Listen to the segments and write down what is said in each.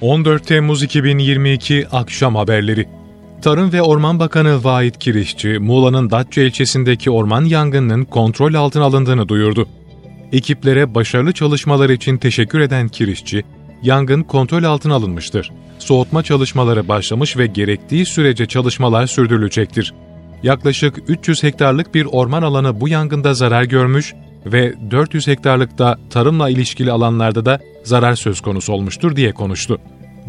14 Temmuz 2022 Akşam Haberleri Tarım ve Orman Bakanı Vahit Kirişçi, Muğla'nın Datça ilçesindeki orman yangınının kontrol altına alındığını duyurdu. Ekiplere başarılı çalışmalar için teşekkür eden Kirişçi, yangın kontrol altına alınmıştır. Soğutma çalışmaları başlamış ve gerektiği sürece çalışmalar sürdürülecektir. Yaklaşık 300 hektarlık bir orman alanı bu yangında zarar görmüş ve 400 hektarlıkta tarımla ilişkili alanlarda da zarar söz konusu olmuştur diye konuştu.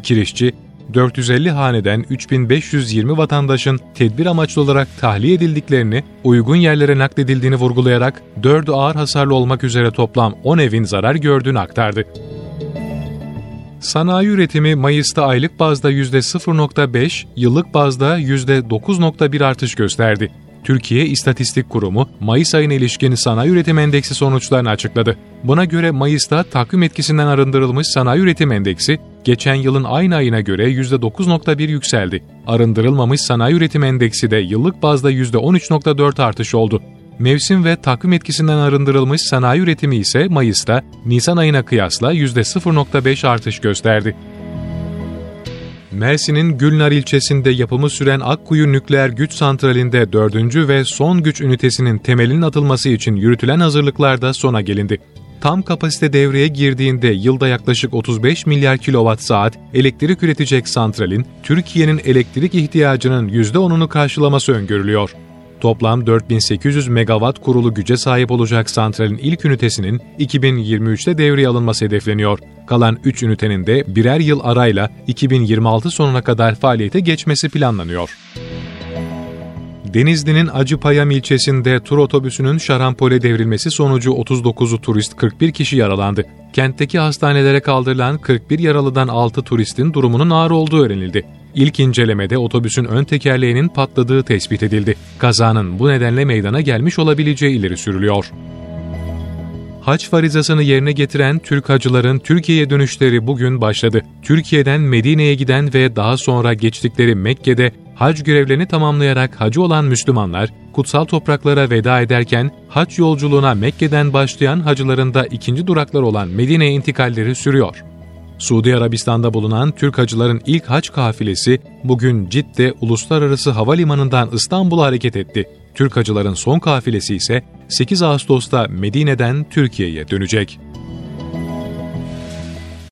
Kirişçi, 450 haneden 3520 vatandaşın tedbir amaçlı olarak tahliye edildiklerini, uygun yerlere nakledildiğini vurgulayarak 4 ağır hasarlı olmak üzere toplam 10 evin zarar gördüğünü aktardı. Sanayi üretimi Mayıs'ta aylık bazda %0.5, yıllık bazda %9.1 artış gösterdi. Türkiye İstatistik Kurumu, Mayıs ayına ilişkin sanayi üretim endeksi sonuçlarını açıkladı. Buna göre Mayıs'ta takvim etkisinden arındırılmış sanayi üretim endeksi, geçen yılın aynı ayına göre %9.1 yükseldi. Arındırılmamış sanayi üretim endeksi de yıllık bazda %13.4 artış oldu. Mevsim ve takvim etkisinden arındırılmış sanayi üretimi ise Mayıs'ta Nisan ayına kıyasla %0.5 artış gösterdi. Mersin'in Gülnar ilçesinde yapımı süren Akkuyu Nükleer Güç Santrali'nde dördüncü ve son güç ünitesinin temelinin atılması için yürütülen hazırlıklarda sona gelindi. Tam kapasite devreye girdiğinde yılda yaklaşık 35 milyar kilowatt saat elektrik üretecek santralin, Türkiye'nin elektrik ihtiyacının %10'unu karşılaması öngörülüyor. Toplam 4800 megawatt kurulu güce sahip olacak santralin ilk ünitesinin 2023'te devreye alınması hedefleniyor. Kalan 3 ünitenin de birer yıl arayla 2026 sonuna kadar faaliyete geçmesi planlanıyor. Denizli'nin Acıpayam ilçesinde tur otobüsünün şarampole devrilmesi sonucu 39'u turist 41 kişi yaralandı. Kentteki hastanelere kaldırılan 41 yaralıdan 6 turistin durumunun ağır olduğu öğrenildi. İlk incelemede otobüsün ön tekerleğinin patladığı tespit edildi. Kazanın bu nedenle meydana gelmiş olabileceği ileri sürülüyor. Haç farizasını yerine getiren Türk hacıların Türkiye'ye dönüşleri bugün başladı. Türkiye'den Medine'ye giden ve daha sonra geçtikleri Mekke'de hac görevlerini tamamlayarak hacı olan Müslümanlar, kutsal topraklara veda ederken hac yolculuğuna Mekke'den başlayan hacıların da ikinci duraklar olan Medine'ye intikalleri sürüyor. Suudi Arabistan'da bulunan Türk hacıların ilk hac kafilesi bugün Cidde Uluslararası Havalimanı'ndan İstanbul'a hareket etti. Türk hacıların son kafilesi ise 8 Ağustos'ta Medine'den Türkiye'ye dönecek.